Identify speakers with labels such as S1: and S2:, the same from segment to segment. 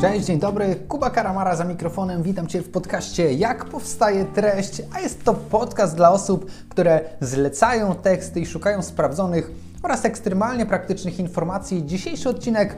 S1: Cześć, dzień dobry. Kuba Karamara za mikrofonem. Witam Cię w podcaście Jak powstaje treść, a jest to podcast dla osób, które zlecają teksty i szukają sprawdzonych oraz ekstremalnie praktycznych informacji. Dzisiejszy odcinek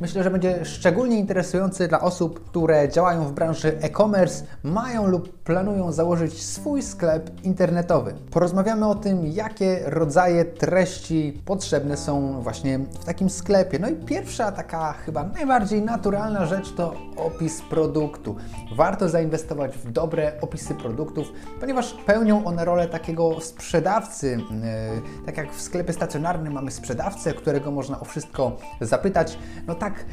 S1: Myślę, że będzie szczególnie interesujący dla osób, które działają w branży e-commerce, mają lub planują założyć swój sklep internetowy. Porozmawiamy o tym, jakie rodzaje treści potrzebne są właśnie w takim sklepie. No i pierwsza taka chyba najbardziej naturalna rzecz to opis produktu. Warto zainwestować w dobre opisy produktów, ponieważ pełnią one rolę takiego sprzedawcy. Yy, tak jak w sklepie stacjonarnym mamy sprzedawcę, którego można o wszystko zapytać, no tak tak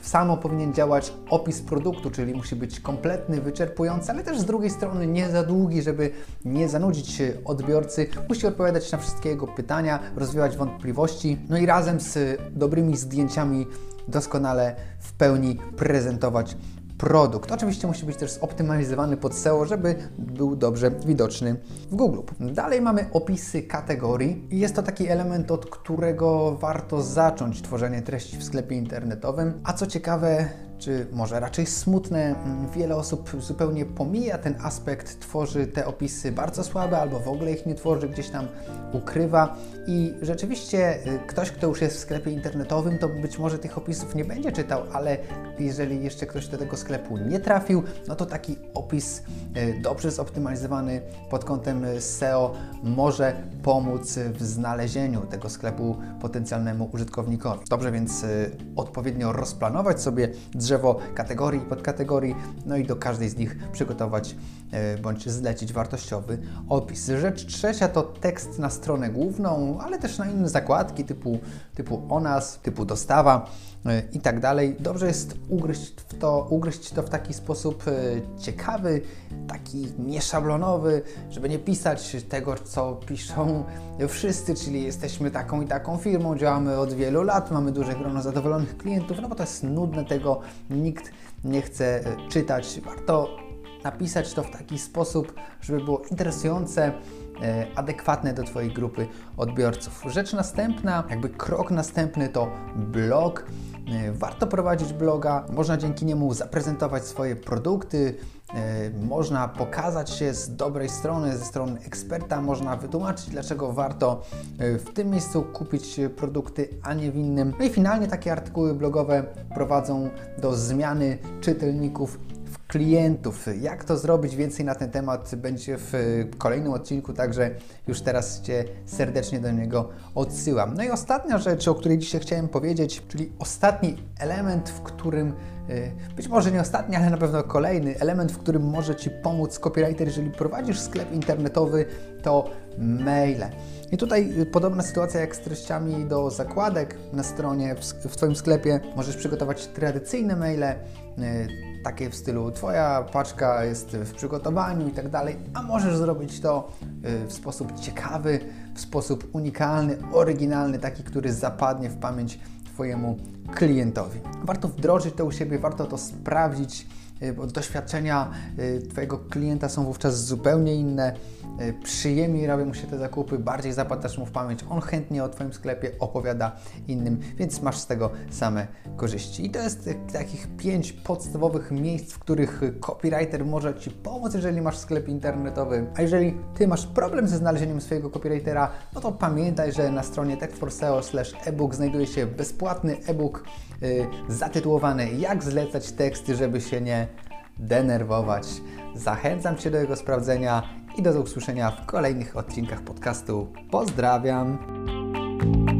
S1: samo powinien działać opis produktu, czyli musi być kompletny, wyczerpujący, ale też z drugiej strony nie za długi, żeby nie zanudzić odbiorcy. Musi odpowiadać na wszystkie jego pytania, rozwijać wątpliwości, no i razem z dobrymi zdjęciami doskonale w pełni prezentować produkt. Oczywiście musi być też zoptymalizowany pod SEO, żeby był dobrze widoczny w Google. Dalej mamy opisy kategorii i jest to taki element, od którego warto zacząć tworzenie treści w sklepie internetowym. A co ciekawe, czy może raczej smutne. Mm, wiele osób zupełnie pomija ten aspekt, tworzy te opisy bardzo słabe albo w ogóle ich nie tworzy, gdzieś tam ukrywa. I rzeczywiście y, ktoś, kto już jest w sklepie internetowym, to być może tych opisów nie będzie czytał, ale jeżeli jeszcze ktoś do tego sklepu nie trafił, no to taki opis dobrze zoptymalizowany pod kątem SEO może pomóc w znalezieniu tego sklepu potencjalnemu użytkownikowi. Dobrze więc odpowiednio rozplanować sobie drzewo kategorii i podkategorii, no i do każdej z nich przygotować e, bądź zlecić wartościowy opis. Rzecz trzecia to tekst na stronę główną, ale też na inne zakładki typu, typu o nas, typu dostawa e, i tak dalej. Dobrze jest ugryźć, to, ugryźć to w taki sposób e, ciekawy, taki nieszablonowy, żeby nie pisać tego, co piszą wszyscy, czyli jesteśmy taką i taką firmą, działamy od wielu lat, mamy duże grono zadowolonych klientów, no bo to jest nudne, tego nikt nie chce e, czytać. Warto napisać to w taki sposób, żeby było interesujące, e, adekwatne do Twojej grupy odbiorców. Rzecz następna, jakby krok następny to blog. E, warto prowadzić bloga, można dzięki niemu zaprezentować swoje produkty, E, można pokazać się z dobrej strony, ze strony eksperta, można wytłumaczyć, dlaczego warto w tym miejscu kupić produkty, a nie w innym. No i finalnie takie artykuły blogowe prowadzą do zmiany czytelników klientów. Jak to zrobić? Więcej na ten temat będzie w kolejnym odcinku, także już teraz Cię serdecznie do niego odsyłam. No i ostatnia rzecz, o której dzisiaj chciałem powiedzieć, czyli ostatni element, w którym Y, być może nie ostatni, ale na pewno kolejny element, w którym może Ci pomóc copywriter, jeżeli prowadzisz sklep internetowy, to maile. I tutaj y, podobna sytuacja jak z treściami do zakładek na stronie, w, w Twoim sklepie. Możesz przygotować tradycyjne maile, y, takie w stylu Twoja paczka jest w przygotowaniu i tak dalej, a możesz zrobić to w sposób ciekawy, w sposób unikalny, oryginalny, taki, który zapadnie w pamięć Twojemu klientowi. Warto wdrożyć to u siebie, warto to sprawdzić, y, bo doświadczenia y, Twojego klienta są wówczas zupełnie inne. Y, przyjemniej robią mu się te zakupy, bardziej zapadasz mu w pamięć, on chętnie o Twoim sklepie opowiada innym, więc masz z tego same korzyści. I to jest takich pięć podstawowych miejsc, w których copywriter może Ci pomóc, jeżeli masz sklep internetowy. A jeżeli Ty masz problem ze znalezieniem swojego copywritera, no to pamiętaj, że na stronie techforseo/ebook znajduje się bezpłatny e-book zatytułowany Jak zlecać teksty, żeby się nie denerwować. Zachęcam Cię do jego sprawdzenia i do usłyszenia w kolejnych odcinkach podcastu. Pozdrawiam!